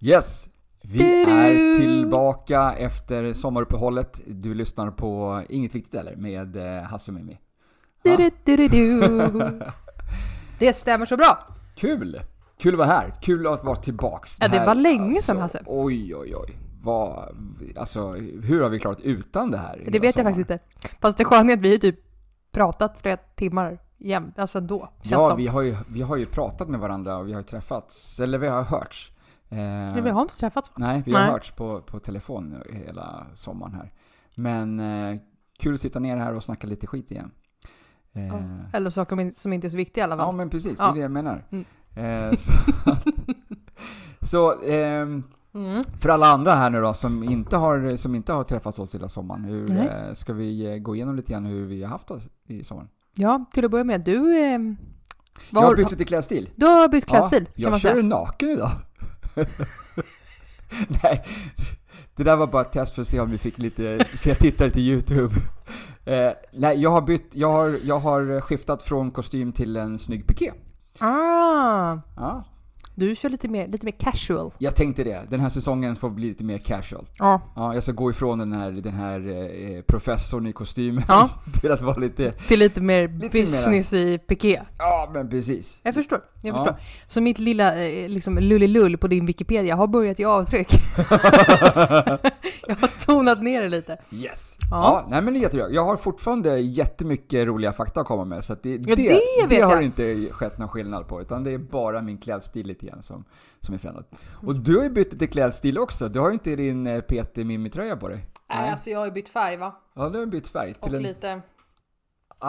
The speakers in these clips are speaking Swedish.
Yes! Vi är tillbaka efter sommaruppehållet. Du lyssnar på Inget Viktigt Eller med eh, Hasse och Mimmi. Det stämmer så bra! Kul! Kul att vara här. Kul att vara tillbaks. Ja, det här, var länge sedan, alltså, Hasse. Oj, oj, oj. Vad, alltså, hur har vi klarat utan det här? Det vet jag faktiskt inte. Fast det sköna är att vi typ pratat flera timmar jämt, alltså ändå. Känns Ja, som. vi har, ju, vi har ju pratat med varandra och vi har ju träffats, eller vi har hörts. Eh, Men vi har inte träffats va? Nej, vi har Nej. hörts på, på telefon hela sommaren här. Men eh, kul att sitta ner här och snacka lite skit igen. Eh, Ja. Eller saker som inte- är så viktiga i alla Ja fall. men precis, Ja. det är det jag menar. Mm. Eh, så så ehm, Mm. för alla andra här nu då som inte har, som inte har träffats oss hela sommaren, hur, Nej. eh, ska vi gå igenom lite grann hur vi har haft oss i sommaren? Ja, till att börja med, du... Eh, jag har bytt lite klädstil. Du har bytt klädstil, jag kan man kör säga. naken idag. Nej, det där var bara ett test för att se om vi fick lite, för jag tittade till YouTube. Eh, nej, jag har bytt, jag har, jag har skiftat från kostym till en snygg piké. Ah, Ja, du kör lite mer, lite mer casual. jag tänkte det. Den här säsongen får bli lite mer casual. Ja. Ja, jag ska gå ifrån den här, den här eh, professorn i kostymen Ja. till att vara lite... Till lite mer Lite business i piké. Ja, men precis. Jag förstår, jag Ja. förstår. Så mitt lilla eh, liksom lullilull på din Wikipedia har börjat ge avtryck. jag har tonat ner det lite. Yes! Ja. Ja, nej men det är jättebra. Jag har fortfarande jättemycket roliga fakta att komma med, så det, det, det vet har jag. inte skett någon skillnad på, utan det är bara min klädstil lite grann som, som är förändrad. Och du har ju bytt lite klädstil också, du har ju inte din eh, PT Mimmi-tröja på dig. Nej, alltså jag har ju bytt färg va? Ja, du har bytt färg Och till en lite...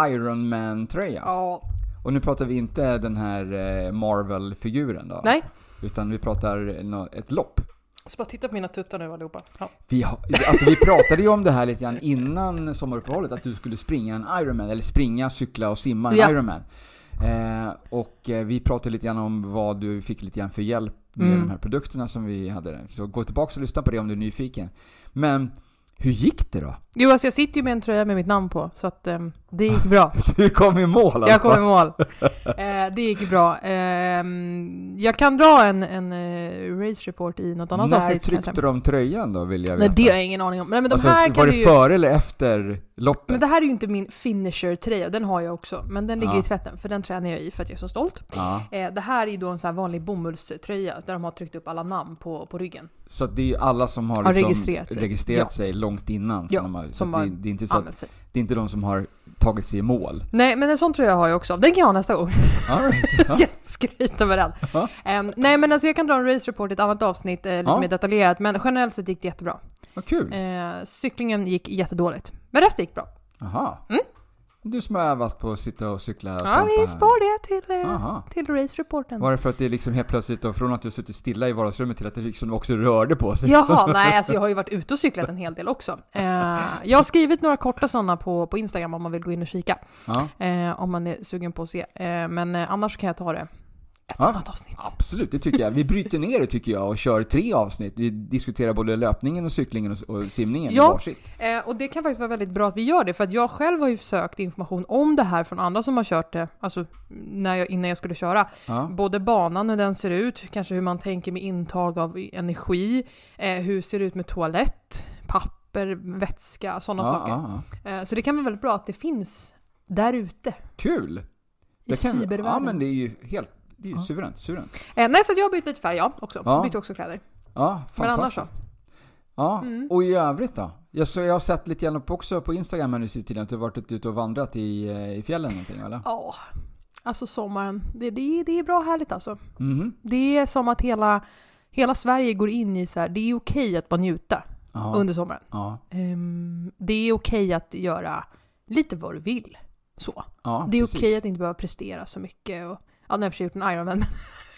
Iron Man-tröja. Ja. Och nu pratar vi inte den här eh, Marvel-figuren då? Nej. Utan vi pratar ett lopp. Så bara titta på mina tuttar nu allihopa. Ja. Vi, har, alltså vi pratade ju om det här lite grann innan sommaruppehållet, att du skulle springa en Ironman, eller springa, cykla och simma en Ja. Ironman. Eh, och eh, vi pratade lite grann om vad du fick lite grann för hjälp med Mm. de här produkterna som vi hade. Så gå tillbaka och lyssna på det om du är nyfiken. Men hur gick det då? Jo, alltså jag sitter ju med en tröja med mitt namn på, så att ehm, det gick bra. Du kom i mål alltså. Jag kom i mål. Eh, det gick bra. Ehm, jag kan dra en, en eh, race report i något annat När avsnitt tryckte kanske. du om tröjan då, vill jag Nej, veta? det har jag ingen aning om. Nej, men de alltså, här var det ju... före eller efter loppet? Men det här är ju inte min finisher-tröja, den har jag också. Men den ligger Ja. i tvätten, för den tränar jag i för att jag är så stolt. Ja. Eh, det här är ju då en sån här vanlig bomullströja där de har tryckt upp alla namn på, på ryggen. Så det är ju alla som har, Har liksom registrerat sig. registrerat Ja. sig långt innan. Så Ja, de har, så som att har det, det, är inte så att, Anmält sig. det är inte de som har tagit sig i mål. Nej, men en sån tröja har jag också. Den kan jag ha nästa gång. All right. Ja. Jag skryter med den. Ehm, nej, men alltså jag kan dra en race report i ett annat avsnitt, eh, lite Ja. mer detaljerat. Men generellt sett gick det jättebra. Vad kul. Eh, cyklingen gick jättedåligt. Men resten gick bra. Aha. Mm. Du som har övat på att sitta och cykla och Ja, vi spar det till, eh, Aha. till race-reporten. Var det för att det liksom helt plötsligt, då, från att du suttit stilla i vardagsrummet till att det liksom också rörde på sig? Jaha, nej alltså jag har ju varit ute och cyklat en hel del också. Eh, jag har skrivit några korta sådana på, på Instagram om man vill gå in och kika. Ja, Eh, om man är sugen på att se. Eh, men eh, annars kan jag ta det ett Ja. annat avsnitt. absolut. Det tycker jag. Vi bryter ner det tycker jag och kör tre avsnitt. Vi diskuterar både löpningen och cyklingen och, och simningen Ja. varsitt. Eh, och det kan faktiskt vara väldigt bra att vi gör det, för att jag själv har ju sökt information om det här från andra som har kört det, alltså när jag, innan jag skulle köra. Ja. Både banan, hur den ser ut, kanske hur man tänker med intag av energi, eh, hur ser det ut med toalett, papper, vätska, sådana Ja, saker. ja, ja. Eh, så det kan vara väldigt bra att det finns där ute Kul! i cybervärlden. Ja men det är ju helt, det är ju Ja. suveränt, suveränt. eh, nej, så jag har bytt lite färg, ja, också. Ja. Bytte också kläder. Ja, Men annars fantastiskt. Ja, Mm. och i övrigt då? Jag, så jag har sett lite grann på- också på Instagram här nu sist tiden att du har varit ute och vandrat i, eh, i fjällen någonting eller? Ja, alltså sommaren, det, det, det är bra härligt alltså. Mhm. Det är som att hela, hela Sverige går in i så här, det är okej att bara njuta. Ja. under sommaren. Ja. Ehm, det är okej att göra lite vad du vill. Så. ja Det är precis. okej att inte behöva prestera så mycket. Och, ja, nu har jag för gjort en Ironman.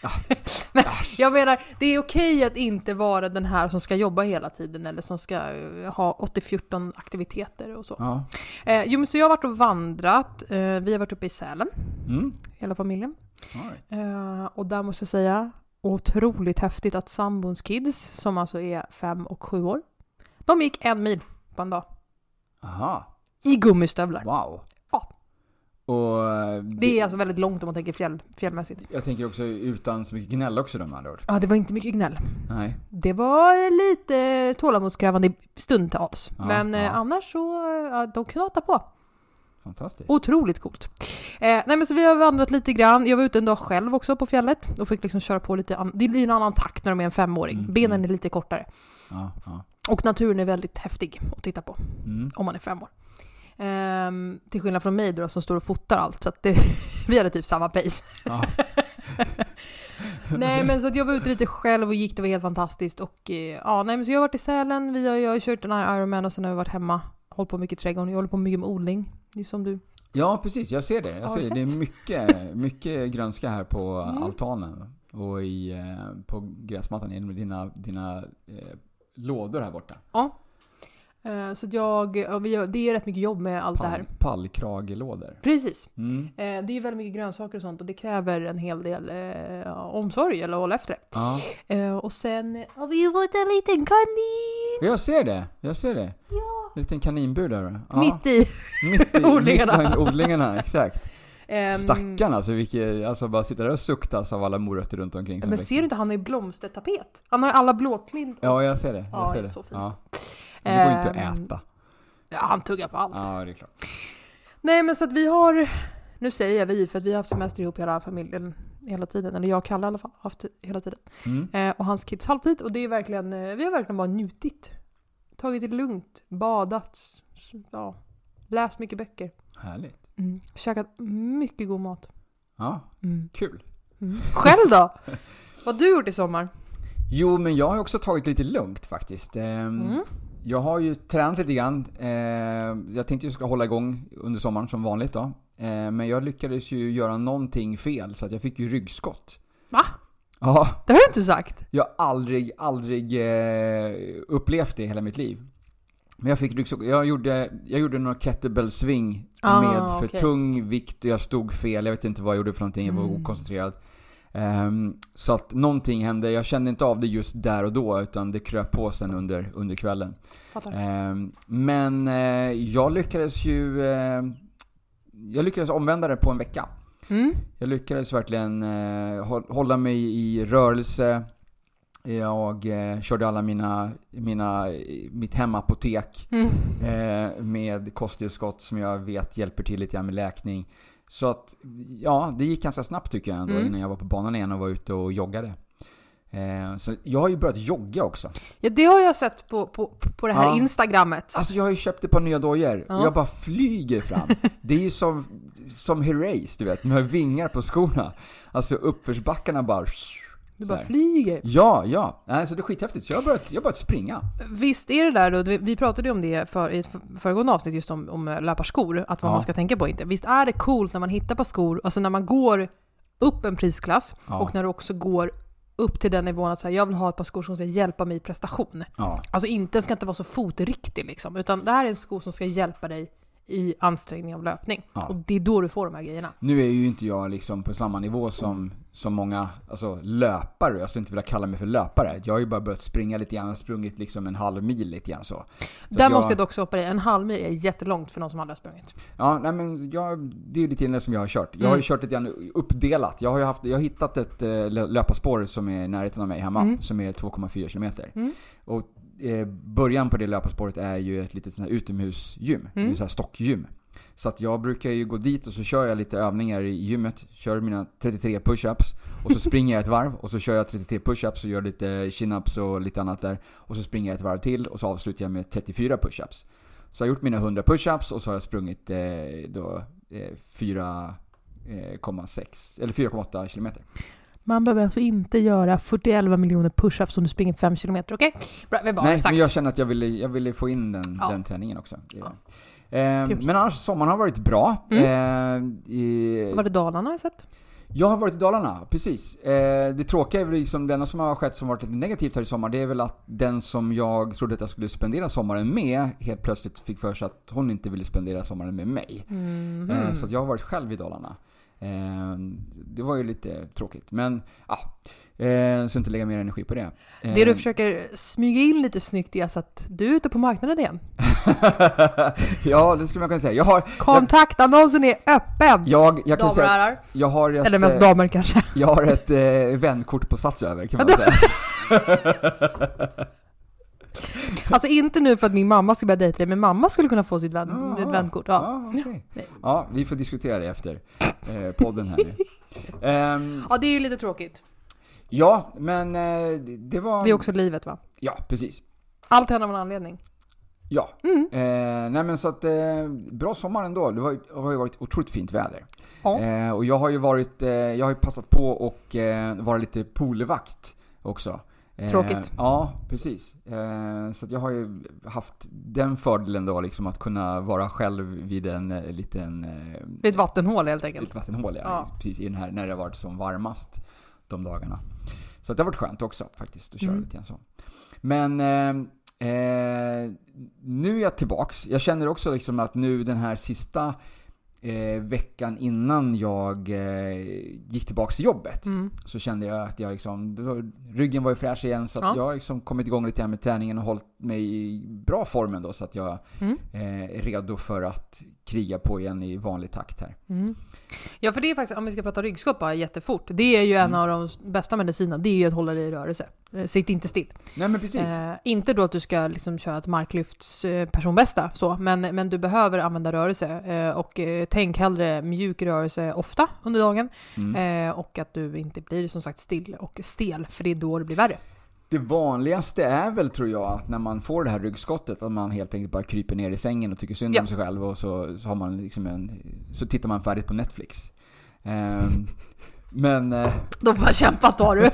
Ja. men jag menar, det är okej att inte vara den här som ska jobba hela tiden eller som ska eh, ha 80-14 aktiviteter och så. Ja. Eh, jo, men så jag har varit och vandrat. Eh, vi har varit uppe i Sälen, Mm. hela familjen. Right. Eh, och där måste jag säga, otroligt häftigt att sambons kids, som alltså är fem och sju år, de gick en mil på en dag. Aha. I gummistövlar. Wow. Och eh, Det är alltså väldigt långt om man tänker fjäll, fjällmässigt. Jag tänker också utan så mycket gnäll också de andra ord. Ja, det var inte mycket gnäll. Nej. Det var lite tålamodskrävande stundtals. Ja, men eh, ja. annars så, eh, ja, de knatar på. Fantastiskt. Otroligt coolt. Eh, nej men så vi har vandrat lite grann. Jag var ute en dag själv också på fjället och fick liksom köra på lite, det blir en annan takt när de är en femåring. Mm, Benen mm. är lite kortare. Ja. Och naturen är väldigt häftig att titta på Mm. om man är fem år. Ehm, till skillnad från mig då som står och fotar allt så att det, vi hade typ samma pace. Ja. nej men så att jag var ute lite själv och gick, det var helt fantastiskt och eh, ja nej men så jag har varit i Sälen, vi har, jag har kört den här Ironman och sen har vi varit hemma, hållit på mycket i trädgården, jag håller på mycket med odling. Är som du. ja, precis. Jag ser det. Jag ser det. det är mycket, mycket grönska här på Mm. altanen. Och i, eh, på gräsmattan genom dina, dina eh, lådor här borta. Eh, så att jag, det är rätt mycket jobb med allt det här. Pall, pallkragelådor. Precis. Mm. Eh, det är väldigt mycket grönsaker och sånt och det kräver en hel del eh, omsorg eller hålla efter det. Ja. Eh, och sen har vi ju fått en liten kanin! Jag ser det. Jag ser det. Ja. En liten kaninbur där. Ja. Mitt i. mitt i odlingarna. Mitt bland odlingarna, exakt. Ehm, Stackarn alltså, vilket, alltså bara sitta där och suktas av alla morötter runt omkring. Men växer. ser du inte, han har ju blomstertapet. Han har ju alla blåklint. Ja, jag ser det. Jag Ja, ser det. så fint. Ja. Men det går inte Ehm, att äta. Ja, han tuggar på allt. Ja, det är klart. Nej men så att vi har, nu säger jag vi för att vi har haft semester ihop hela familjen hela tiden. Eller jag och Kalle i alla fall, haft hela tiden. Mm. Eh, och hans kids halvtid. Och det är verkligen, eh, vi har verkligen bara njutit. Tagit det lugnt, badat, ja, läst mycket böcker. Härligt. Mm. Käkat mycket god mat. Ja, Mm. kul. Mm. Själv då? Vad har du gjort i sommar? Jo, men jag har också tagit lite lugnt faktiskt. Ehm, Mm. Jag har ju tränat lite grann. Ehm, Jag tänkte ju ska hålla igång under sommaren som vanligt då. Ehm, Men jag lyckades ju göra någonting fel så att jag fick ju ryggskott. Va? Ja, Det har du inte sagt. jag har aldrig, aldrig eh, upplevt det i hela mitt liv. Men jag fick ryggskott. Jag gjorde, jag gjorde några kettlebell swing Ah, med för okej. tung vikt och jag stod fel. Jag vet inte vad jag gjorde för någonting. Jag var Mm. okoncentrerad. Ehm, så att någonting hände. Jag kände inte av det just där och då utan det kröp på sen under, under kvällen. Fattar. Ehm, men eh, jag lyckades ju... Eh, jag lyckades omvända det på en vecka. Mm. Jag lyckades verkligen eh, hå- hålla mig i rörelse. Jag körde alla mina, mina, mitt hemapotek Mm. med kosttillskott som jag vet hjälper till lite grann med läkning. Så att, ja, det gick ganska snabbt tycker jag ändå Mm. innan jag var på banan igen och var ute och joggade. Eh, så jag har ju börjat jogga också. Ja, det har jag sett på, på, på det här Ja. instagrammet. Alltså jag har ju köpt ett par nya dojor Ja. och jag bara flyger fram. Det är ju som, som Herreys, du vet, med vingar på skorna. Alltså uppförsbackarna bara... Du bara flyger. Ja, ja. Alltså det är skithäftigt. Så jag har börjat, jag har börjat springa. Visst är det där då, vi- pratade ju om det för, i ett för- föregående avsnitt just om, om eh, löparskor, att vad Ja. man ska tänka på inte. Visst är det coolt när man hittar på skor, alltså när man går upp en prisklass Ja. och när du också går upp till den nivån att säga jag vill ha ett par skor som ska hjälpa mig i prestation. Ja. Alltså inte, den ska inte vara så fotriktig liksom, utan det här är en sko som ska hjälpa dig i ansträngning av löpning. Ja. Och det är då du får de här grejerna. Nu är ju inte jag liksom på samma nivå som, som många alltså, löpare. Jag skulle inte vilja kalla mig för löpare. Jag har ju bara börjat springa lite grann. Jag har sprungit liksom en halv mil lite grann så. så Där måste jag dock stoppa dig, en halv mil är jättelångt för någon som aldrig har sprungit. Ja, nej men jag, det är ju lite det som jag har kört. Jag har ju Mm. kört lite grann uppdelat. Jag har ju haft, jag har hittat ett eh, lö- löparspår som är i närheten av mig hemma, Mm. som är 2,4 kilometer. Mm. Och eh, början på det löparspåret är ju ett litet sånt här utomhusgym, Mm. så här stockgym. Så att jag brukar ju gå dit och så kör jag lite övningar i gymmet, kör mina 33 push-ups och så springer jag ett varv och så kör jag 33 push-ups och gör lite chin-ups och lite annat där. Och så springer jag ett varv till och så avslutar jag med 34 push-ups. Så jag har gjort mina 100 push-ups och så har jag sprungit eh, då, eh, 4,6 eller 4,8 kilometer. Man behöver alltså inte göra 41 miljoner push-ups om du springer 5 kilometer, okej? Bra, vi bara Nej, sagt. men jag känner att jag ville, jag ville få in den, Ja. den träningen också. Ja. Eh, men annars, sommaren har varit bra. Mm. Eh, i, Var det Dalarna jag sett? Jag har varit i Dalarna, precis. Eh, det tråkiga är väl liksom, det enda som har skett som varit lite negativt här i sommar, det är väl att den som jag trodde att jag skulle spendera sommaren med, helt plötsligt fick för sig att hon inte ville spendera sommaren med mig. Mhm. Eh, så jag har varit själv i Dalarna. Eh, det var ju lite tråkigt, men ja. Eh, så inte lägga mer energi på det. Det du försöker smyga in lite snyggt är alltså att du är ute på marknaden igen. ja, det skulle man kunna säga. Jag har, Kontaktannonsen är öppen! jag, jag kan Damer och säga, herrar. jag har ett, Eller mest eh, damer kanske. jag har ett eh, vänkort på Sats över kan man säga. Alltså inte nu för att min mamma ska börja dejta dig, men mamma skulle kunna få sitt vän, Jaha. ett vänkort. Ja. Okej. Nej. ja, vi får diskutera det efter eh, podden här nu. Ehm, ja, det är ju lite tråkigt. ja, men eh, det- var... Det är också livet va? Ja, precis. Allt händer av en anledning. Ja. Mm. Eh, nej men så att, eh, bra sommar ändå. Det, det har ju varit otroligt fint väder. Ja. Eh, och jag har ju varit, eh, jag har ju passat på och eh, vara lite poolvakt också. Eh, Tråkigt. Ja, precis. Eh, så jag har ju haft den fördelen då liksom att kunna vara själv vid en eh, liten eh, Vid ett vattenhål helt enkelt. Lite vattenhål ja. Ja. Precis i den här, när det har varit som varmast de dagarna. Så det har varit skönt också faktiskt att köra Mm. lite grann så. Men eh, eh, nu är jag tillbaks. Jag känner också liksom att nu den här sista eh, veckan innan jag eh, gick tillbaks till jobbet Mm. så kände jag att jag liksom, ryggen var ju fräsch igen så Ja. jag har liksom kommit igång lite med träningen och hållit mig i bra formen då så att jag Mm. eh, är redo för att kriga på igen i vanlig takt här. Mm. Ja, för det är faktiskt, om vi ska prata ryggskott bara jättefort, det är ju en Mm. av de bästa medicinerna, det är ju att hålla dig i rörelse. Eh, Sitt inte still. Nej men precis. Eh, inte då att du ska liksom köra ett marklyfts personbästa, så, men, men du behöver använda rörelse. Eh, och eh, tänk hellre mjuk rörelse ofta under dagen. Mm. Eh, och att du inte blir som sagt still och stel, för det är då det blir värre. Det vanligaste är väl tror jag att när man får det här ryggskottet att man helt enkelt bara kryper ner i sängen och tycker synd Ja. om sig själv och så, så har man liksom en, så tittar man färdigt på Netflix. Men eh, Då får kämpa tar du.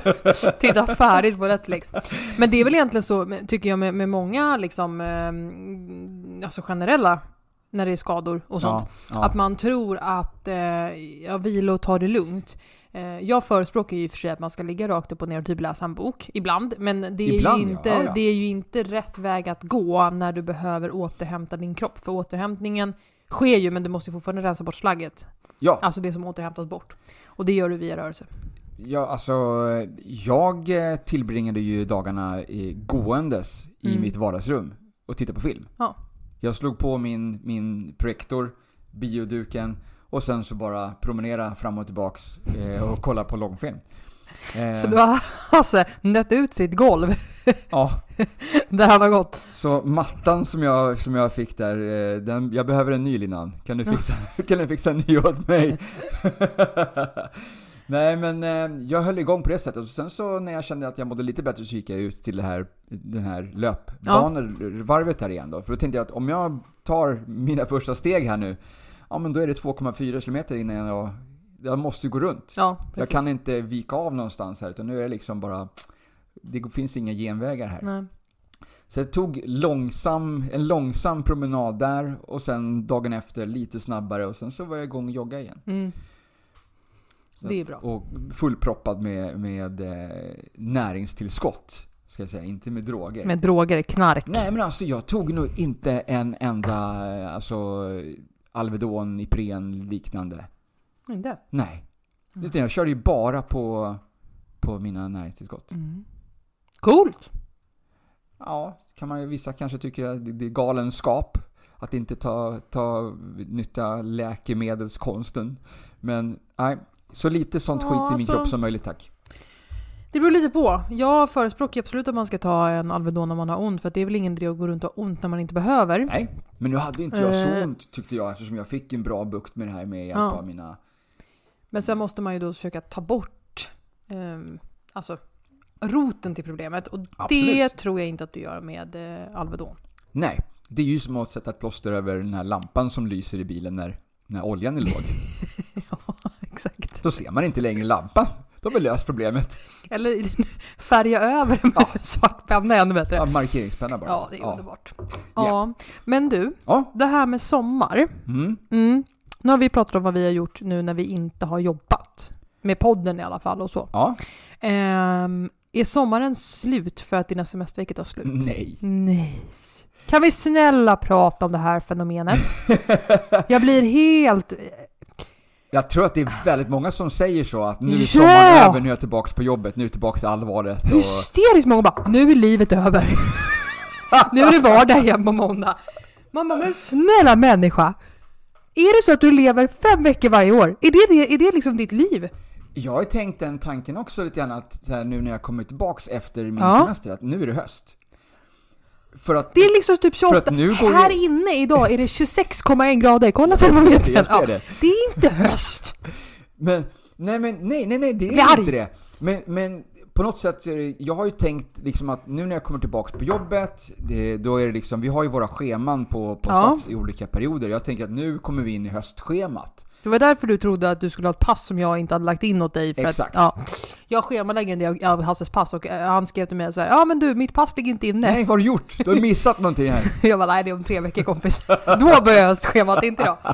Titta färdigt på Netflix. Men det är väl egentligen så, tycker jag, med, med många liksom, eh, alltså generella, när det är skador och sånt. ja, ja. Att man tror att eh, ja, vila och ta det lugnt. Eh, jag förespråkar ju i och för sig att man ska ligga rakt upp och ner och typ läsa en bok, ibland. Men det är, Ibland, ju, inte, Ja, ja. det är ju inte rätt väg att gå när du behöver återhämta din kropp. För återhämtningen sker ju, men du måste ju fortfarande rensa bort slagget. ja, Alltså det som återhämtas bort. Och det gör du via rörelse. ja, alltså jag eh, tillbringade ju dagarna i, gåendes i Mm. mitt vardagsrum och tittade på film. Ja. Jag slog på min, min projektor, bioduken och sen så bara promenera fram och tillbaks eh, och kolla på långfilm. Eh, Så du har alltså nött ut sitt golv Ja, där han har gått. så mattan som jag, som jag fick där, eh, den, jag behöver en ny Linan. Kan du fixa, kan du fixa en ny åt mig? Nej men eh, jag höll igång på det sättet och sen så när jag kände att jag mådde lite bättre så gick jag ut till det här, den här löpbanevarvet här igen då. För då tänkte jag att om jag tar mina första steg här nu, ja men då är det 2,4 km innan jag, jag måste gå runt. Ja, Jag kan inte vika av någonstans här utan nu är det liksom bara, det finns inga genvägar här. Nej. Så jag tog långsam, en långsam promenad där och sen dagen efter lite snabbare och sen så var jag igång och jogga igen. Mm. Det är bra. Och fullproppad med, med eh, näringstillskott. Ska jag säga, inte med droger. Med droger, knark. Nej men alltså jag tog nog inte en enda eh, alltså, Alvedon, Ipren liknande. Inte? Nej. Mm. Utan jag körde ju bara på, på mina näringstillskott. Mm. Coolt! Ja, kan man vissa kanske tycker att det är galenskap att inte ta, ta nytta läkemedelskonsten. Men nej, så lite sånt Ja, skit i min alltså- kropp som möjligt tack. Det beror lite på. Jag förespråkar absolut att man ska ta en Alvedon när man har ont, för det är väl ingen idé att gå runt och ha ont när man inte behöver. Nej, men nu hade inte jag så Eh. ont tyckte jag eftersom jag fick en bra bukt med det här med hjälp Ja. av mina... Men sen måste man ju då försöka ta bort ehm, alltså, roten till problemet. Och det Absolut. tror jag inte att du gör med eh, Alvedon. Nej, det är ju som att sätta ett plåster över den här lampan som lyser i bilen när, när oljan är låg. ja, exakt. Då ser man inte längre lampan. Då har vi löst problemet. Eller färga över med Ja. svart penna ännu bättre. Ja, markeringspenna bara. Ja, det är underbart. Ja. Men du, Ja. det här med sommar. Mm. Mm. Nu har vi pratat om vad vi har gjort nu när vi inte har jobbat. Med podden i alla fall och så. Ja. Ehm, är sommaren slut för att dina semesterveckor tar slut? Nej. Nej. Kan vi snälla prata om det här fenomenet? Jag blir helt... Jag tror att det är väldigt många som säger så att nu är Ja! sommaren över, nu är jag tillbaka på jobbet, nu är jag tillbaka till allvaret. Och... hysteriskt många bara nu är livet över. nu är det vardag igen på måndag. Man bara, men snälla människa. Är det så att du lever fem veckor varje år? Är det, det, är det liksom ditt liv? Jag har tänkt den tanken också lite grann att här, nu när jag kommer tillbaks efter min Ja. semester, att nu är det höst. För att... Det är liksom typ För 28. att nu går Här ju- inne idag är det 26,1 grader. Kolla termometern. Jag ser Ja, det. det är inte höst. Men, nej men, nej, nej, nej, det är arg. inte det. Men, men på något sätt, är det, jag har ju tänkt liksom att nu när jag kommer tillbaks på jobbet, det, då är det liksom, vi har ju våra scheman på, på Ja. Sats i olika perioder. Jag tänker att nu kommer vi in i höstschemat. Det var därför du trodde att du skulle ha ett pass som jag inte hade lagt in åt dig. För Exakt. Att, ja, jag schemalägger en del av Hasses pass och eh, han skrev till mig så här, ja men du, mitt pass ligger inte inne. Nej, vad har du gjort? Du har missat någonting här. Jag bara, nej det är om tre veckor kompis. Då börjar höstschemat, inte idag.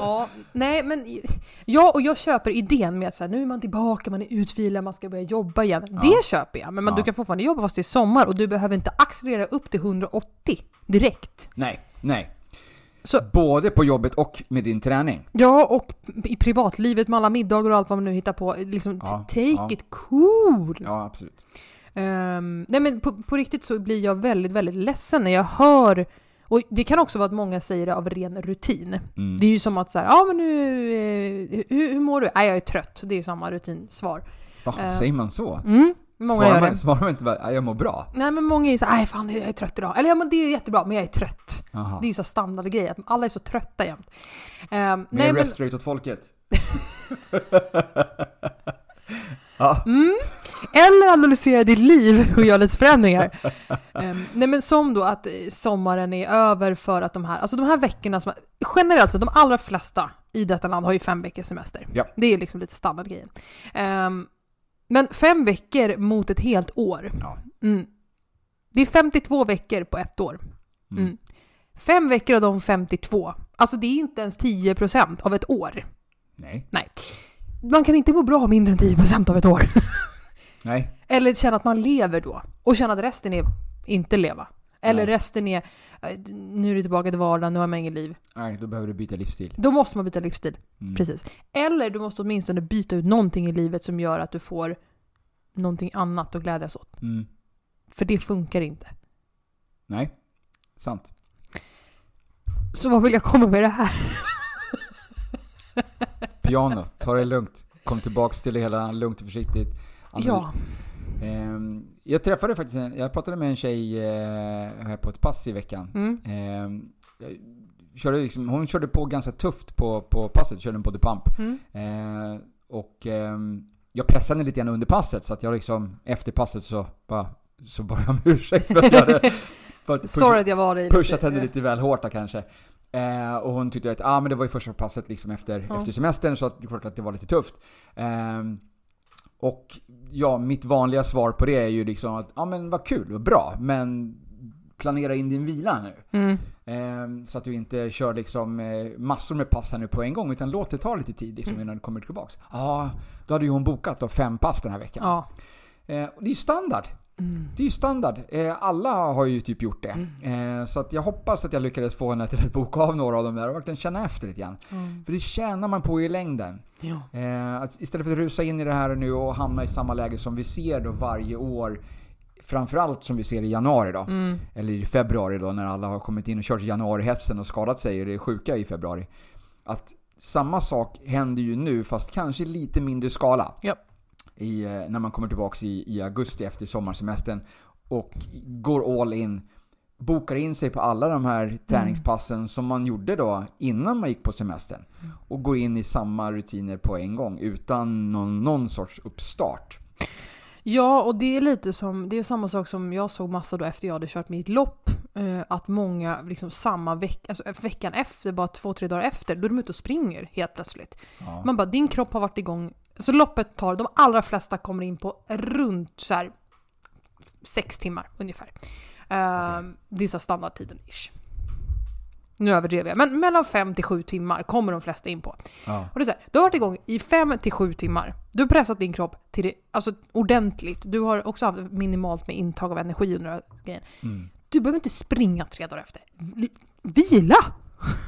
Ja, nej men ja, och jag köper idén med att så här, nu är man tillbaka, man är utvilad, man ska börja jobba igen. Det köper jag, men man, Ja. du kan fortfarande jobba fast det är sommar och du behöver inte accelerera upp till 180 direkt. Nej, nej. Så- Både på jobbet och med din träning. Ja, och i privatlivet med alla middagar och allt vad man nu hittar på, liksom Ja, take ja. it cool. Ja, absolut. Ehm, nej men på, på riktigt så blir jag väldigt, väldigt ledsen när jag hör och det kan också vara att många säger det av ren rutin. Mm. Det är ju som att så här, ja men nu, eh, hur, hur mår du? Nej jag är trött. Det är samma rutinsvar. Va, Eh, säger man så? Mm, många Svarar gör man, det. svarar man inte bara "Ja, jag mår bra? Nej men många är så här, nej fan jag är trött idag. Eller ja men det är jättebra, men jag är trött. Aha. Det är ju så standardgrej, att alla är så trötta jämt. Um, Mer nej men, åt folket. ja. mm, eller analysera ditt liv och göra lite förändringar. Ehm, nej men som då att eh, sommaren är över för att de här, alltså de här veckorna som, generellt sett de allra flesta i detta land har ju fem veckors semester. Ja. Det är liksom lite standardgrejen. Ehm, men fem veckor mot ett helt år. Ja. Mm. Det är 52 veckor på ett år. Mm. Mm. Fem veckor av de 52, alltså det är inte ens 10% av ett år. Nej. Man kan inte må bra mindre än 10% av ett år. Nej. Eller känna att man lever då. Och känna att resten är inte leva. Eller Nej. resten är, eh, nu är det tillbaka till vardagen, nu har man ingen liv. Nej, då behöver du byta livsstil. Då måste man byta livsstil. Mm. Precis. Eller du måste åtminstone byta ut någonting i livet som gör att du får någonting annat att glädjas åt. Mm. För det funkar inte. Nej. Sant. Så vad vill jag komma med det här? Piano, ta det lugnt. Kom tillbaks till det hela lugnt och försiktigt. Anal- Ja. Ehm, jag träffade faktiskt en, jag pratade med en tjej eh, här på ett pass i veckan. Mm. Ehm, jag körde liksom, hon körde på ganska tufft på, på passet, körde en body pump. Mm. Eh, och ehm, jag pressade henne lite grann under passet så att jag liksom efter passet så bara så bad jag om ursäkt för att jag hade Sorry att jag var dig pushat henne lite väl hårt där kanske. Eh, och hon tyckte att ah, men det var ju första passet liksom efter, Ja. efter semestern så att det är klart att det var lite tufft. Ehm, och ja, mitt vanliga svar på det är ju liksom att ja ah, men vad kul, vad bra, men planera in din vila nu. Mm. Ehm, så att du inte kör liksom eh, massor med pass här nu på en gång utan låt det ta lite tid liksom, Mm. innan du kommer tillbaks. Ja, då hade ju hon bokat då fem pass den här veckan. Ja. Eh, och det är ju standard. Mm. Det är ju standard. Eh, alla har ju typ gjort det. Mm. Eh, så att jag hoppas att jag lyckades få henne till att boka av några av dem där och verkligen känna efter lite grann. Mm. För det tjänar man på i längden. Ja. Eh, att istället för att rusa in i det här nu och hamna i samma läge som vi ser då varje år. Framförallt som vi ser i januari då. Mm. Eller i februari då när alla har kommit in och kört januarihetsen och skadat sig och det är sjuka i februari. Att samma sak händer ju nu fast kanske i lite mindre skala. Ja. I, eh, när man kommer tillbaks i, i augusti efter sommarsemestern och går all in. Bokar in sig på alla de här träningspassen som man gjorde då innan man gick på semestern. Och går in i samma rutiner på en gång utan någon, någon sorts uppstart. Ja, och det är lite som, det är samma sak som jag såg massa då efter jag hade kört mitt lopp. Eh, att många liksom samma vecka, alltså veckan efter, bara två, tre dagar efter, då är de ute och springer helt plötsligt. Ja. Man bara, din kropp har varit igång Så loppet tar, de allra flesta kommer in på runt så här sex timmar ungefär. Uh, det är så standardtiden ish. Nu överdrev jag, men mellan fem till sju timmar kommer de flesta in på. Ja. Och det är så här, du har varit igång i fem till sju timmar. Du har pressat din kropp till det, alltså ordentligt. Du har också haft minimalt med intag av energi under grejen. Mm. Du behöver inte springa tre dagar efter. Vila!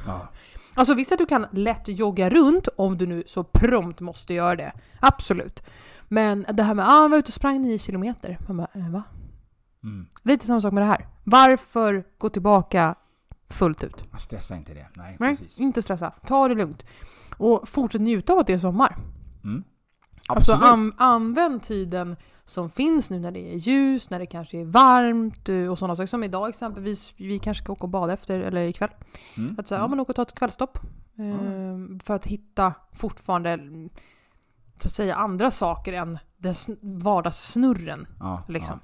Ja. Alltså visst att du kan lätt jogga runt om du nu så prompt måste göra det. Absolut. Men det här med att ah, var ute och sprang nio kilometer. Man bara, eh, va? Mm. Lite samma sak med det här. Varför gå tillbaka fullt ut? Stressa inte det. Nej, Nej, precis. inte stressa. Ta det lugnt. Och fortsätt njuta av att det är sommar. Mm. Alltså Absolut. an, använd tiden som finns nu när det är ljus, när det kanske är varmt eh, och sådana saker. Som idag exempelvis, vi kanske ska åka och bada efter, eller ikväll. Mm. Att säga, ja Mm. men åka och ta ett kvällstopp. Eh, För att hitta fortfarande, mm, så att säga, andra saker än den sn- vardagssnurren. Ja, Liksom.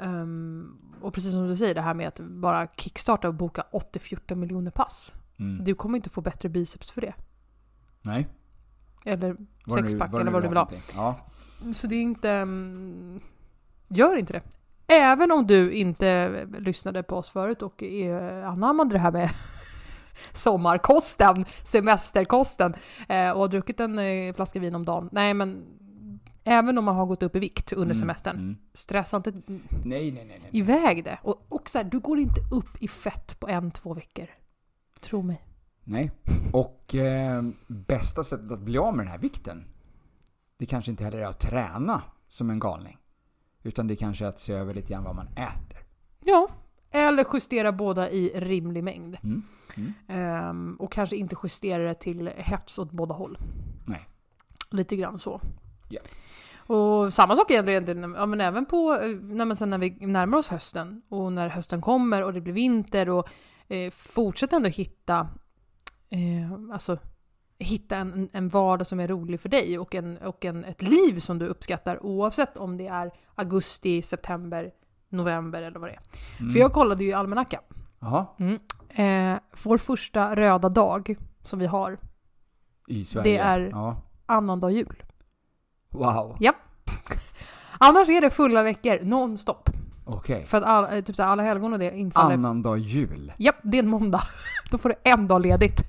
Ehm, och precis som du säger, det här med att bara kickstarta och boka 80-14 miljoner pass. Ja. Mm. Du kommer inte få bättre biceps för det. Nej. Eller sexpack eller vad du vill ha. Ja. Så det är inte... mm, Gör inte det. Även om du inte lyssnade på oss förut och anammade det här med sommarkosten, semesterkosten eh, och har druckit en eh, flaska vin om dagen. Nej men även om man har gått upp i vikt under Mm, semestern, Mm. stressa inte Nej, nej, nej. nej. iväg det. Och, och så här, du går inte upp i fett på en, två veckor. Tro mig. Nej. Och eh, bästa sättet att bli av med den här vikten, det kanske inte heller är att träna som en galning. Utan det kanske är att se över lite grann vad man äter. Ja, eller justera båda i rimlig mängd. Mm. Mm. Ehm, och kanske inte justera det till hets åt båda håll. Nej. Lite grann så. Ja. Och samma sak egentligen, ja, men även på eh, när, man sen när vi närmar oss hösten och när hösten kommer och det blir vinter och eh, fortsätt ändå hitta, eh, alltså, hitta en, en vardag som är rolig för dig och, en, och en, ett liv som du uppskattar oavsett om det är augusti, september, november eller vad det är. Mm. För jag kollade ju almanackan. Jaha. Eh, vår första röda dag som vi har, I Sverige? Det är- Ja. annandag jul. Wow. Annars är det fulla veckor nonstop. Okej. För att all, eh, typ så här, alla helgon och det infaller... Annandag jul. Japp, det är en måndag. Då får du en dag ledigt.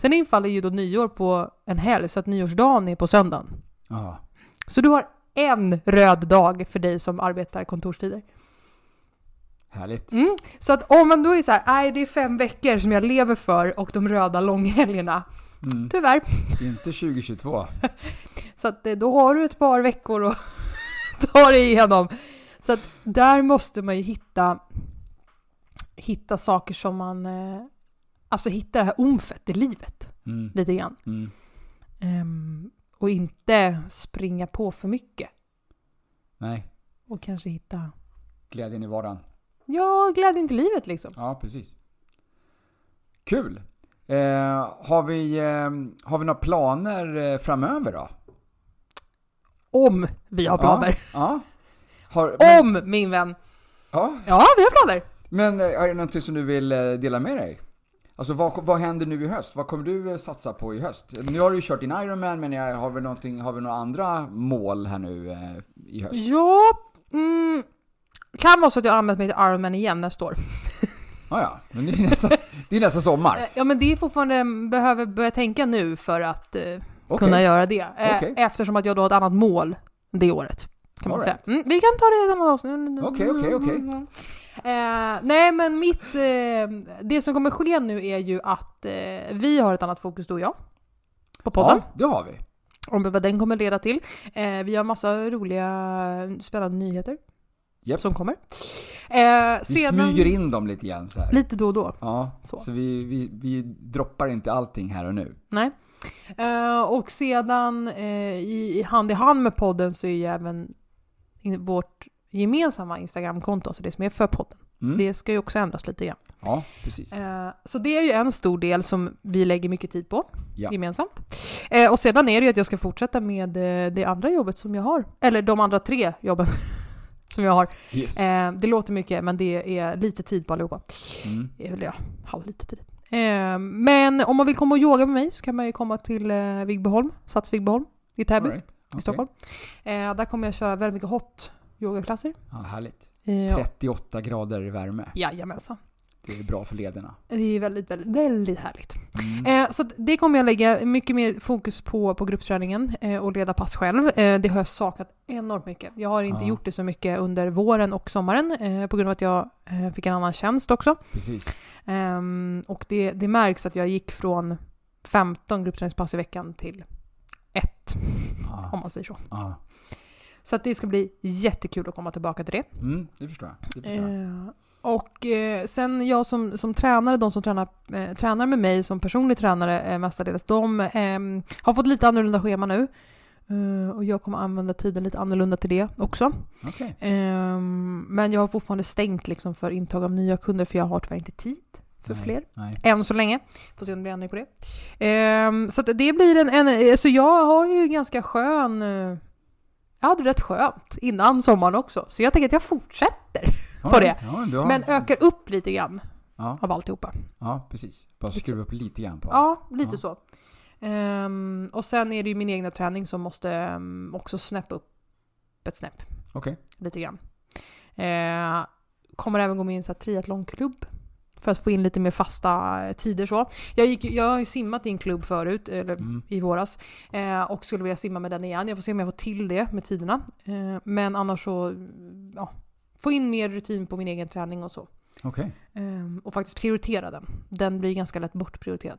Sen infaller ju då nyår på en helg, så att nyårsdagen är på söndagen. Ja. Så du har en röd dag för dig som arbetar kontorstider. Härligt. Mm. Så att om man då är så här, nej det är fem veckor som jag lever för och de röda långhelgerna. Mm. Tyvärr. Inte 2022. Så att eh, då har du ett par veckor att ta dig igenom. Så att där måste man ju hitta, hitta saker som man, eh, alltså hitta det här omfett i livet Mm. lite grann. Mm. Ehm, och inte springa på för mycket. Nej. Och kanske hitta, Glädjen i vardagen. ja, glädjen till livet liksom. Ja, precis. Kul! Eh, har, vi, eh, har vi några planer eh, framöver då? Om vi har planer. Ja. Har, men, Om min vän. ja. Ja, vi har planer. Men eh, är det någonting som du vill eh, dela med dig? Alltså vad, vad händer nu i höst? Vad kommer du eh, satsa på i höst? Nu har du ju kört din Ironman, men jag, har, vi har vi några andra mål här nu eh, i höst? Ja, mm, kan vara så att jag använt mig till Ironman igen nästa år. Ja, ja. Men det är nästa, det är nästa sommar. Eh, Ja men det är fortfarande, behöver börja tänka nu för att eh, Okej. kunna göra det. Eh, Okej. Eftersom att jag då har ett annat mål det året. Kan man All säga. right. Mm, vi kan ta det i ett annat avsnitt. Okej, okej, okej. Mm. Eh, nej men mitt, eh, det som kommer ske nu är ju att eh, vi har ett annat fokus du och jag. På podden. Ja, det har vi. Om vad den kommer leda till. Eh, vi har massa roliga spännande nyheter. Japp. Som kommer. Eh, Vi sedan, smyger in dem lite grann så här. Lite då och då. Ja, Så. så, vi, vi, vi droppar inte allting här och nu. Nej. Eh, och sedan eh, i, i hand i hand med podden så är ju även vårt gemensamma Instagramkonto, alltså det som är för podden, Mm. det ska ju också ändras lite grann. Ja, precis. Eh, så det är ju en stor del som vi lägger mycket tid på Ja. gemensamt. Eh, och sedan är det ju att jag ska fortsätta med eh, det andra jobbet som jag har, eller de andra tre jobben som jag har. Yes. Det låter mycket men det är lite tid på allihopa. Mm. Eller ja, halv lite tid. Men om man vill komma och yoga med mig så kan man ju komma till Vigbyholm, Sats Vigbyholm. i Täby All right. i. Stockholm. Eh, där kommer jag köra väldigt mycket hot yogaklasser. Ja, härligt. Eh, 38 grader värme. Jajamensan. Det är bra för lederna. Det är väldigt, väldigt, väldigt härligt. Mm. Eh, så det kommer jag lägga mycket mer fokus på, på gruppträningen eh, och leda pass själv. Eh, det har jag saknat enormt mycket. Jag har inte Ja. gjort det så mycket under våren och sommaren eh, på grund av att jag eh, fick en annan tjänst också. Precis. Ehm, och det, det märks att jag gick från 15 gruppträningspass i veckan till ett, Ja. om man säger så. Ja. Så att det ska bli jättekul att komma tillbaka till det. Mm, det förstår jag. Det förstår jag. Eh, och eh, sen jag som, som tränare, de som tränar, eh, tränar med mig som personlig tränare eh, mestadels, de eh, har fått lite annorlunda schema nu. Eh, och jag kommer använda tiden lite annorlunda till det också. Okej. Eh, men jag har fortfarande stängt liksom för intag av nya kunder för jag har tyvärr inte tid för Nej, fler. Nej. Än så länge. Får se om det blir ändring på det. Ehm, så det blir en, en... Så jag har ju ganska skön... eh, Jag hade rätt skönt innan sommaren också. Så jag tänker att jag fortsätter. Ja, på det. Ja, har, Men ökar upp lite grann ja, av alltihopa. ja, precis. Bara skruva upp lite grann på Ja, lite så. Ehm, och sen är det ju min egna träning som måste ehm, också snäppa upp ett snäpp. Okej. Lite grann. Eh, kommer även gå med i en triathlonklubb. För att få in lite mer fasta tider så. Jag, gick, jag har ju simmat i en klubb förut, eller Mm. i våras. Eh, och skulle vilja simma med den igen. Jag får se om jag får till det med tiderna. Eh, men annars så, ja. Få in mer rutin på min egen träning och så. Okej. Eh, och faktiskt prioritera den. Den blir ganska lätt bortprioriterad.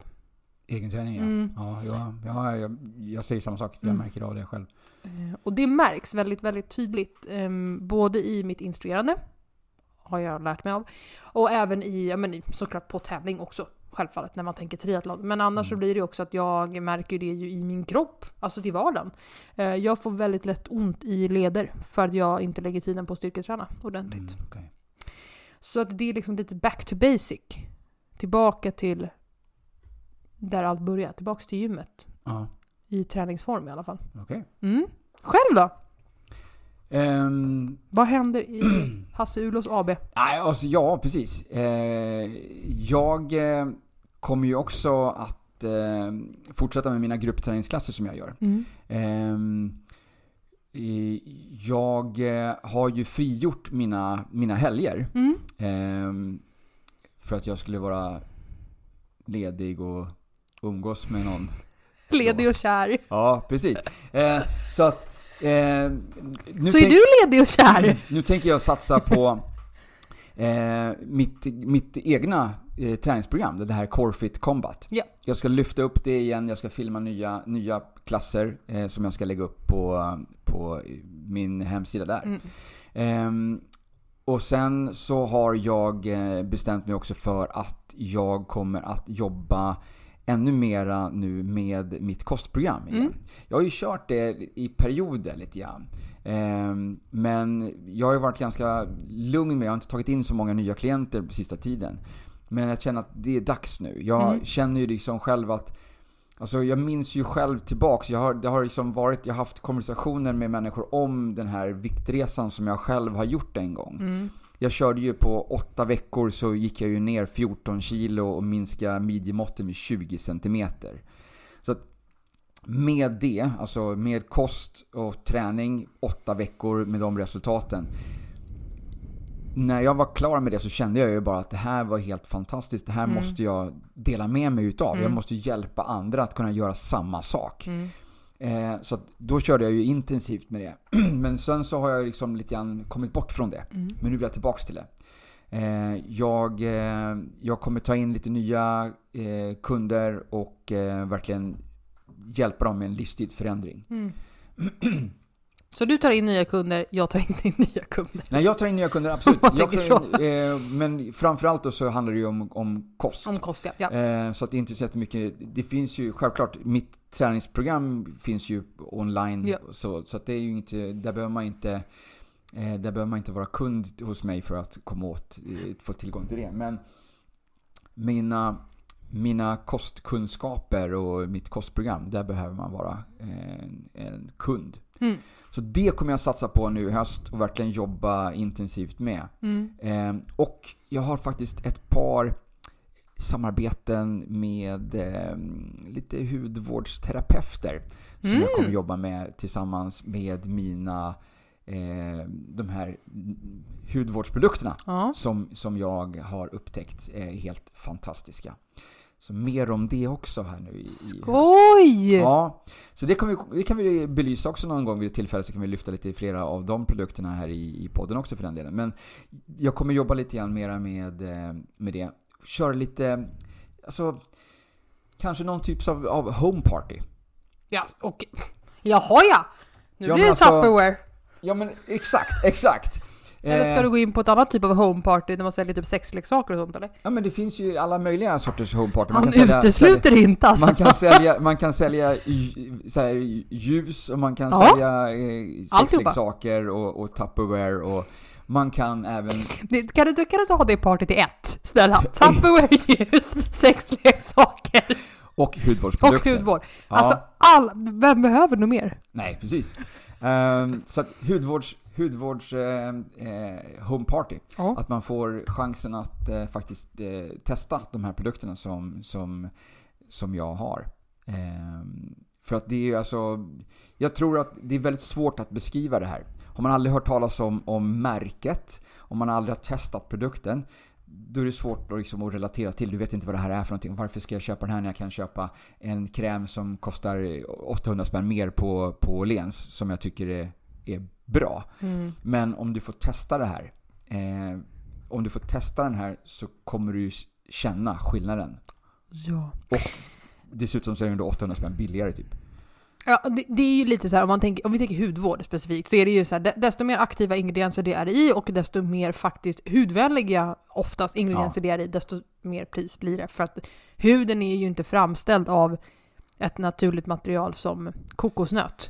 Egen träning ja. Mm. Ja, ja, ja jag, jag säger samma sak. Jag Mm. märker av det själv. Eh, Och det märks väldigt, väldigt tydligt. ehm, både i mitt instruerande, har jag lärt mig av, och även i, ja men såklart på tävling också. Självfallet när man tänker triathlon. Men annars så Mm. blir det också att jag märker det ju i min kropp, alltså till vardagen. Eh, Jag får väldigt lätt ont i leder för att jag inte lägger tiden på att styrketräna ordentligt. Mm, okej. Så att det är liksom lite back to basic. Tillbaka till där allt börjar, tillbaka till gymmet. Ja, I träningsform i alla fall. okej. Mm. Själv då? Ehm, Vad händer i Hasse Ulos AB? nej, alltså, ja, precis. Eh, jag eh, kommer ju också att eh, fortsätta med mina gruppträningsklasser som jag gör. Mm. Ehm, i- jag eh, har ju frigjort mina, mina helger. Mm. Ehm, för att jag skulle vara ledig och umgås med någon. Ledig och kär. Ja, precis. Eh, så att... Eh, nu Så är du ledig och kär? Nu tänker jag satsa på eh, mitt, mitt egna eh, träningsprogram, det här Corefit Combat. Ja. Jag ska lyfta upp det igen, jag ska filma nya, nya klasser eh, som jag ska lägga upp på, på min hemsida där. Mm. Ehm, och sen så har jag eh, bestämt mig också för att jag kommer att jobba ännu mera nu med mitt kostprogram igen. Mm. Jag har ju kört det i perioder lite grann. Ehm, men jag har ju varit ganska lugn med, jag har inte tagit in så många nya klienter på sista tiden. Men jag känner att det är dags nu. Jag Mm. känner ju liksom själv att Alltså jag minns ju själv tillbaks, jag har, det har liksom varit, jag har haft konversationer med människor om den här viktresan som jag själv har gjort en gång. Mm. Jag körde ju på åtta veckor så gick jag ju ner 14 kilo och minskade midjemåtten med 20 centimeter. Så med det, alltså med kost och träning, åtta veckor med de resultaten. När jag var klar med det så kände jag ju bara att det här var helt fantastiskt. Det här Mm. måste jag dela med mig utav. Jag Mm. måste hjälpa andra att kunna göra samma sak. Mm. Eh, så då körde jag ju intensivt med det. Men sen så har jag liksom lite grann kommit bort från det. Mm. Men nu vill jag tillbaks till det. Eh, jag, eh, jag kommer ta in lite nya eh, kunder och eh, verkligen hjälpa dem med en livsstilsförändring. Mm. Så du tar in nya kunder, jag tar inte in nya kunder. Nej, jag tar in nya kunder, absolut. Jag tar in, eh, men framförallt då så handlar det ju om, om kost. Om kost ja. ja. Eh, så att det är inte så jättemycket. Det finns ju självklart, mitt träningsprogram finns ju online. Ja. Så, så att det är ju inte, där behöver man inte eh, där behöver man inte vara kund hos mig för att komma åt, eh, få tillgång till det. Men mina, mina kostkunskaper och mitt kostprogram, där behöver man vara en, en kund. Mm. Så det kommer jag satsa på nu i höst och verkligen jobba intensivt med. Mm. Eh, och jag har faktiskt ett par samarbeten med eh, lite hudvårdsterapeuter som Mm. jag kommer jobba med tillsammans med mina eh, de här hudvårdsprodukterna Ja. som, som jag har upptäckt är helt fantastiska. Så mer om det också här nu i, i. Skoj! Ja, så det, vi, det kan vi belysa också någon gång vid ett tillfälle så kan vi lyfta lite flera av de produkterna här i, i podden också för den delen. Men jag kommer jobba lite grann mera med, eh, med det. Köra lite, alltså kanske någon typ av, av home party. Ja, och... Jaha ja! Nu Ja, blir det alltså- Tupperware. Ja men exakt, exakt! Eller ska Eh, du gå in på ett annat typ av home party där man säljer typ sexleksaker och sånt eller? Ja men det finns ju alla möjliga sorters home party. Han kan sälja- utesluter inte alltså. Man kan sälja, man kan sälja så här, ljus och man kan Ja. sälja eh, sexleksaker och, och Tupperware och man kan även... Kan du, kan du ta det partyt i ett? Snälla. Tupperware, ljus, sexleksaker Och och hudvårdsprodukter. hudvård. Ja. Alltså, all, vem behöver nog mer? Nej, precis. Ehm, så att hudvårds, hudvårds eh, eh, home party. Ja. Att man får chansen att eh, faktiskt eh, testa de här produkterna som, som, som jag har. Ehm, för att det är ju alltså... Jag tror att det är väldigt svårt att beskriva det här. Har man aldrig hört talas om, om märket, om man aldrig har testat produkten, då är det svårt att, liksom, att relatera till. Du vet inte vad det här är för någonting. Varför ska jag köpa den här när jag kan köpa en kräm som kostar 800 spänn mer på, på Åhléns, som jag tycker är, är bra. Mm. Men om du får testa det här, eh, om du får testa den här så kommer du känna skillnaden. Ja. Dessutom så är den då 800 spänn billigare typ. Ja, det, det är ju lite så här, om, man tänker, om vi tänker hudvård specifikt, så är det ju så här, de- desto mer aktiva ingredienser det är i och desto mer faktiskt hudvänliga oftast ingredienser det är i, desto mer pris blir det. För att huden är ju inte framställd av ett naturligt material som kokosnöt.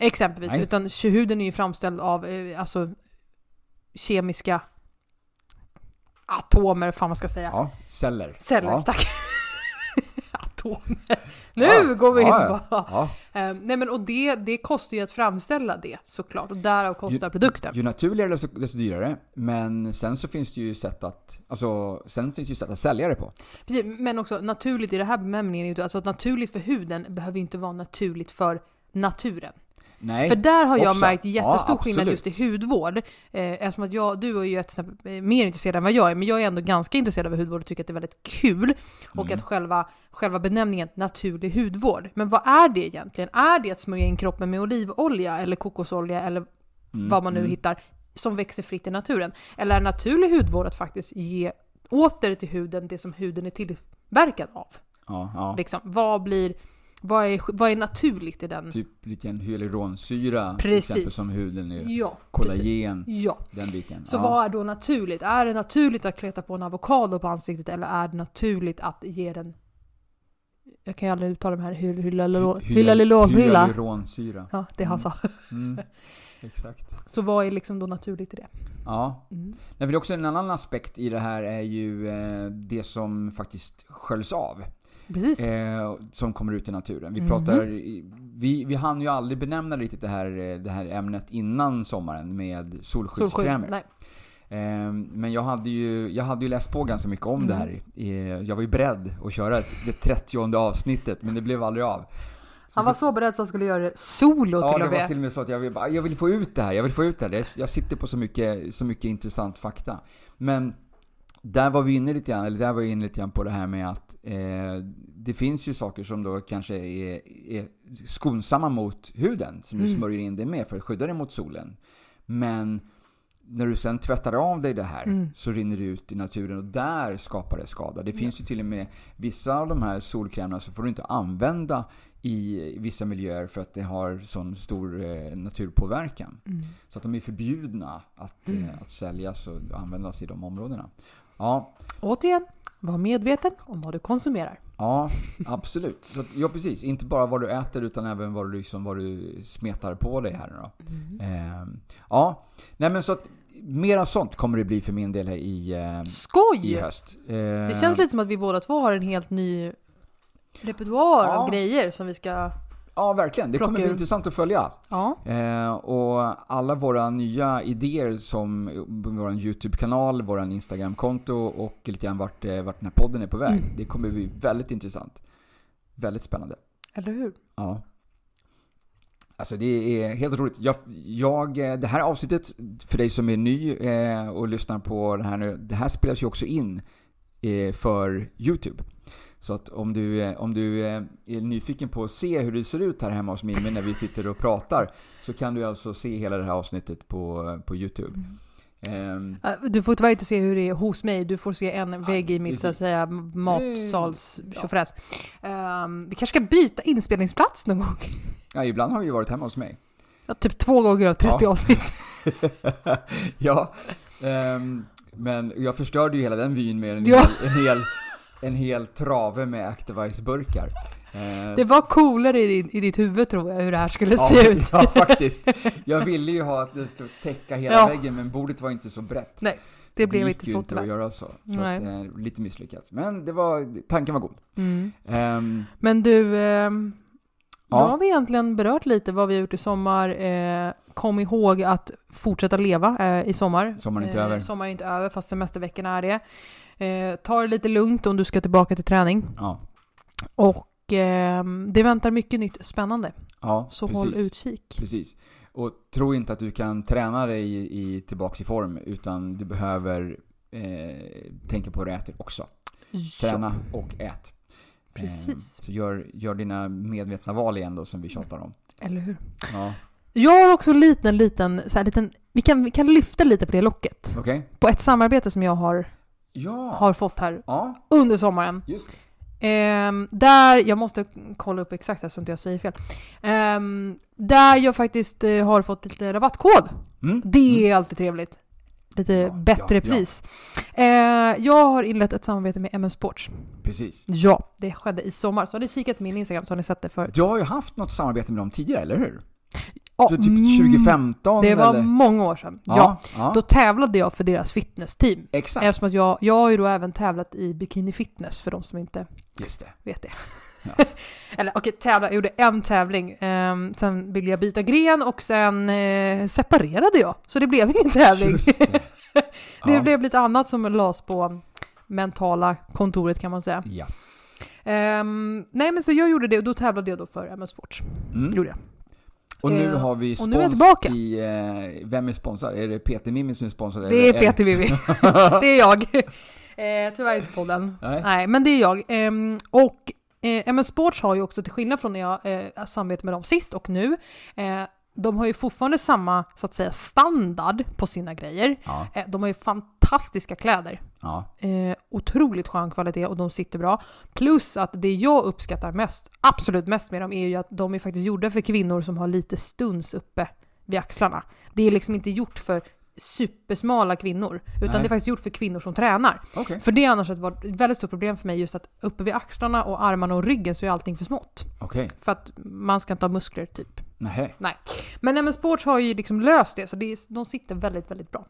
Exempelvis, Nej. utan huden är ju framställd av eh, alltså, kemiska atomer, fan man ska säga. Ja, celler. Celler, Ja. tack. Atomer. Nu Ja, går vi in ja, på... Ja. Eh, nej men och det, det kostar ju att framställa det såklart och därav kostar produkten. Ju naturligare desto, desto dyrare. Men sen så finns det ju sätt att, alltså, sen finns det ju sätt att sälja det på. Precis, men också naturligt i det här benämningen är ju alltså att naturligt för huden behöver ju inte vara naturligt för naturen. Nej. För där har jag också. märkt jättestor Ja, skillnad just i hudvård. Eh, eftersom att jag, du är ju ett, eh, mer intresserad än vad jag är, men jag är ändå ganska intresserad av hudvård och tycker att det är väldigt kul. Och Mm. att själva, själva benämningen naturlig hudvård. Men vad är det egentligen? Är det att smörja in kroppen med olivolja eller kokosolja eller Mm, vad man nu mm. hittar, som växer fritt i naturen? Eller är naturlig hudvård att faktiskt ge åter till huden det som huden är tillverkad av? Ja, ja. Liksom, vad blir, vad är, vad är naturligt i den? Typ lite hyaluronsyra till Precis. exempel som huden är. Ja, precis. Kollagen, Ja. den biten. Så ja. vad är då naturligt? Är det naturligt att kleta på en avokado på ansiktet eller är det naturligt att ge den... Jag kan ju aldrig uttala de här hyl- hylaluro- Hy- hylaluronhyla. Hyaluronsyra. Ja, det han Mm. sa. Mm. Exakt. Så vad är liksom då naturligt i det? Ja. Mm. Nej, också en annan aspekt i det här är ju eh, det som faktiskt sköljs av. Precis. Eh, som kommer ut i naturen. Vi pratar... Vi, vi hann ju aldrig benämna riktigt det här, eh, det här ämnet innan sommaren med Solskydd. solskyddskrämer. Nej. Eh, men jag hade, ju, jag hade ju läst på ganska mycket om Mm. det här. Eh, jag var ju beredd att köra ett, det 30 avsnittet, men det blev aldrig av. Han var så beredd så han skulle göra det solo Ja, till det och var med. till och med så att jag vill, jag vill få ut det här, jag vill få ut det här. Jag sitter på så mycket, så mycket intressant fakta. Men där var vi inne lite grann, eller där var jag inne lite grann på det här med att eh, det finns ju saker som då kanske är, är skonsamma mot huden, som du Mm. smörjer in dig med för att skydda dig mot solen. Men när du sen tvättar av dig det här Mm. så rinner det ut i naturen och där skapar det skada. Det finns ju till och med vissa av de här solkrämerna så får du inte använda i vissa miljöer för att det har sån stor eh, naturpåverkan. Mm. Så att de är förbjudna att, Mm. eh, att säljas och användas i de områdena. Ja, Återigen, var medveten om vad du konsumerar. ja absolut. Så att, ja, precis. Inte bara vad du äter utan även vad du, liksom, vad du smetar på dig här nu då. Ehm, ja, nej men så att mera sånt kommer det bli för min del i, eh, i Skoj! höst. Det känns lite som att vi båda två har en helt ny repertoar Ja. av grejer som vi ska... Ja, verkligen. Det kommer Plocka bli intressant att följa. Ja. Eh, och alla våra nya idéer som vår YouTube-kanal, vår Instagram-konto och lite grann vart, eh, vart den här podden är på väg. Mm. Det kommer bli väldigt intressant. Väldigt spännande. Eller hur? Ja. Alltså det är helt otroligt. Jag, jag, eh, det här avsnittet, för dig som är ny eh, och lyssnar på det här nu, det här spelas ju också in eh, för YouTube. Så att om du, om du är nyfiken på att se hur det ser ut här hemma hos Mimmi när vi sitter och pratar, så kan du alltså se hela det här avsnittet på, på YouTube. Ehm, Äh, Du får tyvärr inte se hur det är hos mig, du får se en vägg i mitt så att säga matsals Ja. Ehm, vi kanske ska byta inspelningsplats någon gång. ja, ibland har vi ju varit hemma hos mig. Ja, typ två gånger av 30 Ja. avsnitt. ja, ehm, men jag förstörde ju hela den vyn med en, Ja. hel, en, hel, en hel trave med Activise-burkar. Eh, Det var coolare i, din, i ditt huvud tror jag hur det här skulle ja, se ut. Ja, faktiskt. Jag ville ju ha att det skulle täcka hela Ja. väggen, men bordet var inte så brett. Det blev gick inte ju så inte att tyvärr. göra så. Så Nej. att, eh, lite misslyckats. Men det var, tanken var god. Mm. Ehm, Men du, Ja. då har vi egentligen berört lite vad vi har gjort i sommar. Eh, kom ihåg att fortsätta leva eh, i sommar. Sommaren är inte eh, över. Sommaren är inte över, fast semesterveckorna är det. Eh, ta det lite lugnt om du ska tillbaka till träning. ja, Och ehm, det väntar mycket nytt spännande. ja Så precis. håll utkik. Precis. Och tro inte att du kan träna dig i, i tillbaks i form, utan du behöver eh, tänka på hur du äter också. Träna och ät. Precis. Eh, så gör, gör dina medvetna val igen då, som vi tjatar om. Eller hur? Ja, Jag har också en liten, liten, så här, liten vi, kan, vi kan lyfta lite på det locket. okej? På ett samarbete som jag har, Ja. har fått här Ja, under sommaren. Ehm, där, jag måste kolla upp exakt här så inte jag säger fel. Ehm, där jag faktiskt eh, har fått lite rabattkod. Mm. Det är alltid trevligt. Lite Ja, bättre pris. Eh, jag har inlett ett samarbete med MM Sports. Precis. Ja, det skedde i sommar. Så har ni kikat min Instagram så har ni sett det förut. Du har ju haft något samarbete med dem tidigare, eller hur? Så typ mm, 2015 Det var eller? många år sedan. Ja. Ja, ja. Då tävlade jag för deras fitnessteam. exakt. Eftersom att jag, jag har ju då även tävlat i bikini fitness för de som inte Just det. vet det. Ja. Eller okej, tävla, jag gjorde en tävling. Ehm, sen ville jag byta gren och sen eh, separerade jag. Så det blev ingen tävling. Just det. det blev lite annat som lades på mentala kontoret kan man säga. Ja. Ehm, nej men så jag gjorde det och då tävlade jag då för MS Sports. Mm. Gjorde jag. Och nu Eh, har vi och spons nu är tillbaka. i... Eh, vem är sponsor? Är det Peter Mimmi som är sponsor? Det är Peter Vivi. det är jag. Eh, tyvärr inte podden. Nej. Nej, men det är jag. Ehm, och eh, MS Sports har ju också, till skillnad från när jag eh, samarbetade med dem sist och nu, eh, de har ju fortfarande samma, så att säga, standard på sina grejer. Ja, Eh, de har ju fantastiska kläder. ja. Eh, otroligt skön kvalitet och de sitter bra. Plus att det jag uppskattar mest, absolut mest med dem, är ju att de är faktiskt gjorda för kvinnor som har lite stuns uppe vid axlarna. Det är liksom inte gjort för supersmala kvinnor, utan Nej. det är faktiskt gjort för kvinnor som tränar. Okej. För det har annars varit ett väldigt stort problem för mig, just att uppe vid axlarna och armarna och ryggen så är allting för smått. Okej. För att man ska inte ha muskler, typ. Nähä. Nej. Men MS Sports har ju liksom löst det, så det är, de sitter väldigt, väldigt bra.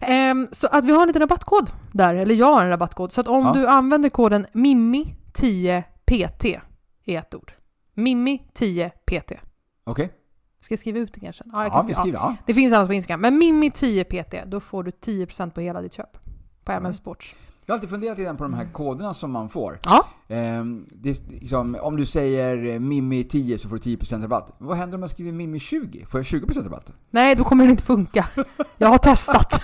Ehm, så att vi har en liten rabattkod där, eller jag har en rabattkod. Så att om Ja. du använder koden MIMI10PT i ett ord. MIMI10PT. Okej. Ska jag skriva ut det kanske? Ja, jag kan Ja, skriva. Ja. Det finns annars på Instagram. Men MIMI10PT, då får du 10% på hela ditt köp. På Ja. MM Sports. Jag har alltid funderat lite på de här koderna som man får. Ja. Ehm, liksom, om du säger eh, Mimmi10 så får du 10% rabatt. Vad händer om jag skriver Mimmi20? Får jag 20% rabatt? Nej, då kommer den inte funka. Jag har testat.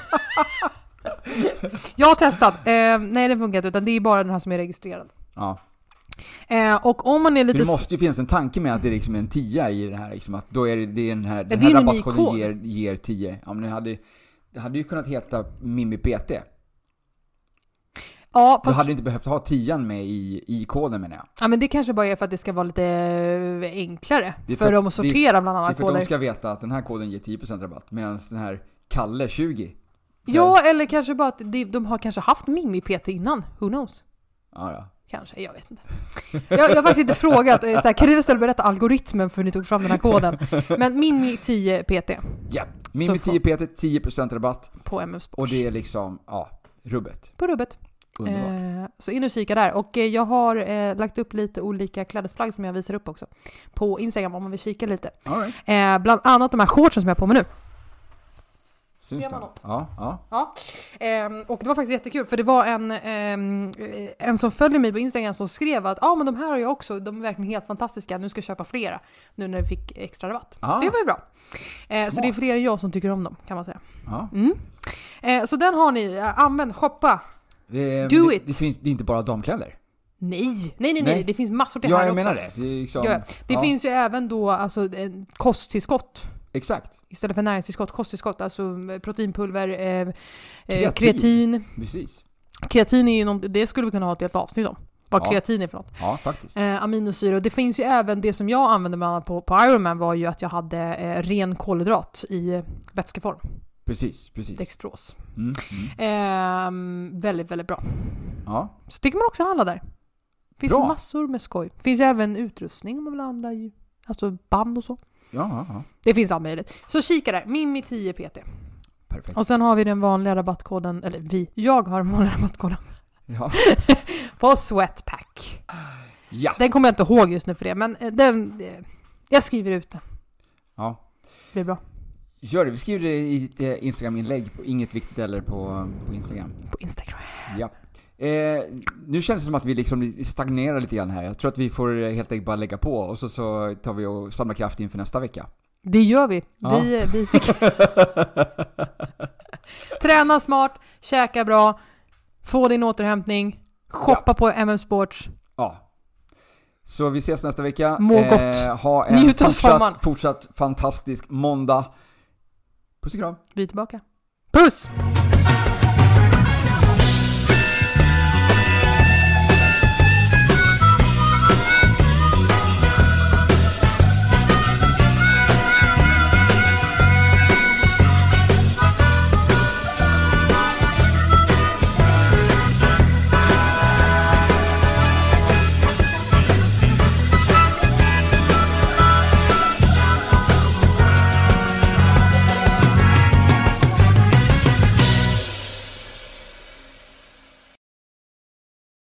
jag har testat. Ehm, nej, den funkar inte, utan det är bara den här som är registrerad. Ja. Eh, och om man är För lite... det måste ju finnas en tanke med att det är liksom en 10 i det här. Liksom, att då är det, det är den här, den är här en rabattkoden ger, ger 10. Ja, men det hade, det hade ju kunnat heta Mimmi PT. Ja, Du fast, hade inte behövt ha 10 med i, i koden menar jag. ja, men det kanske bara är för att det ska vara lite eh, enklare. Det för för- dem att sortera bland Det är annat för att koder. de ska veta att den här koden ger 10% rabatt. Medan den här Kalle 20. Ja, eller kanske bara att de, de har kanske haft Mimi-PT innan. Who knows? Ja, ja. Kanske, jag vet inte. Jag, jag har faktiskt inte frågat. eh, Så här, kan ni istället berätta algoritmen för hur ni tog fram den här koden? Men Mimi 10 PT Ja, Mimmi får- 10 PT, 10% rabatt. på MM Sports. Och det är liksom, ja, rubbet. På rubbet. Underbart. Eh, Så in och kika där. Och eh, jag har eh, lagt upp lite olika klädesplagg som jag visar upp också på Instagram om man vill kika lite. Right. Bland annat de här shortsen som jag har på mig nu. Syns det? Ja, ja. Ja, ehm, och det var faktiskt jättekul för det var en, ehm, en som följer mig på Instagram som skrev att ja ah, men de här har jag också, de är verkligen helt fantastiska, nu ska jag köpa flera nu när vi fick extra rabatt. Ah. Så det var ju bra. Eh, så det är fler än jag som tycker om dem kan man säga. ja. Mm. Så den har ni, använd, shoppa. Det, Do det, it. Det, finns, det är inte bara damkläder. Nej, nej, nej, nej, Nej. det finns massor till Ja, här jag också. menar det. Det, liksom, Ja, det ja, finns ju även då alltså kosttillskott. Exakt, Istället för näringstillskott, kosttillskott, alltså eh, proteinpulver, eh, eh, Kreatin. kreatin. precis. Kreatin är ju något, det skulle vi kunna ha ett helt avsnitt om. Vad Ja. kreatin är för något. Ja, faktiskt. Eh, aminosyra. Och det finns ju även, det som jag använde bland annat på, på Ironman var ju att jag hade eh, ren kolhydrat i eh, vätskeform. Precis, precis. Dextros. Mm, mm. Ehm, väldigt, väldigt bra. Ja, Så det kan man också handla där. Finns Bra. massor med skoj. Finns även utrustning om man vill handla ju. Alltså band och så. ja, ja. Det finns allt möjligt. Så kika där, Mimmi 10 PT. Perfekt. Och sen har vi den vanliga rabattkoden, eller vi, jag har den vanliga rabattkoden Ja. på Sweatpack. ja. Den kommer jag inte ihåg just nu för det, men eh, den, eh, jag skriver ut den. ja. Det blir bra. Gör det. Vi skriver det i ett eh, Instagram-inlägg. på Inget viktigt eller på, på Instagram. På Instagram. Ja. Eh, nu känns det som att vi liksom stagnerar lite grann här. Jag tror att vi får eh, helt enkelt bara lägga på och så, så tar vi och samlar kraft inför nästa vecka. Det gör vi. Ja. Vi, vi fick träna smart, käka bra, få din återhämtning, shoppa på MM Sports. Ja. Så vi ses nästa vecka. Må gott. ha en Njut av sommaren. fortsatt, fortsatt fantastisk måndag. Puss och kram. Vi är tillbaka. Puss!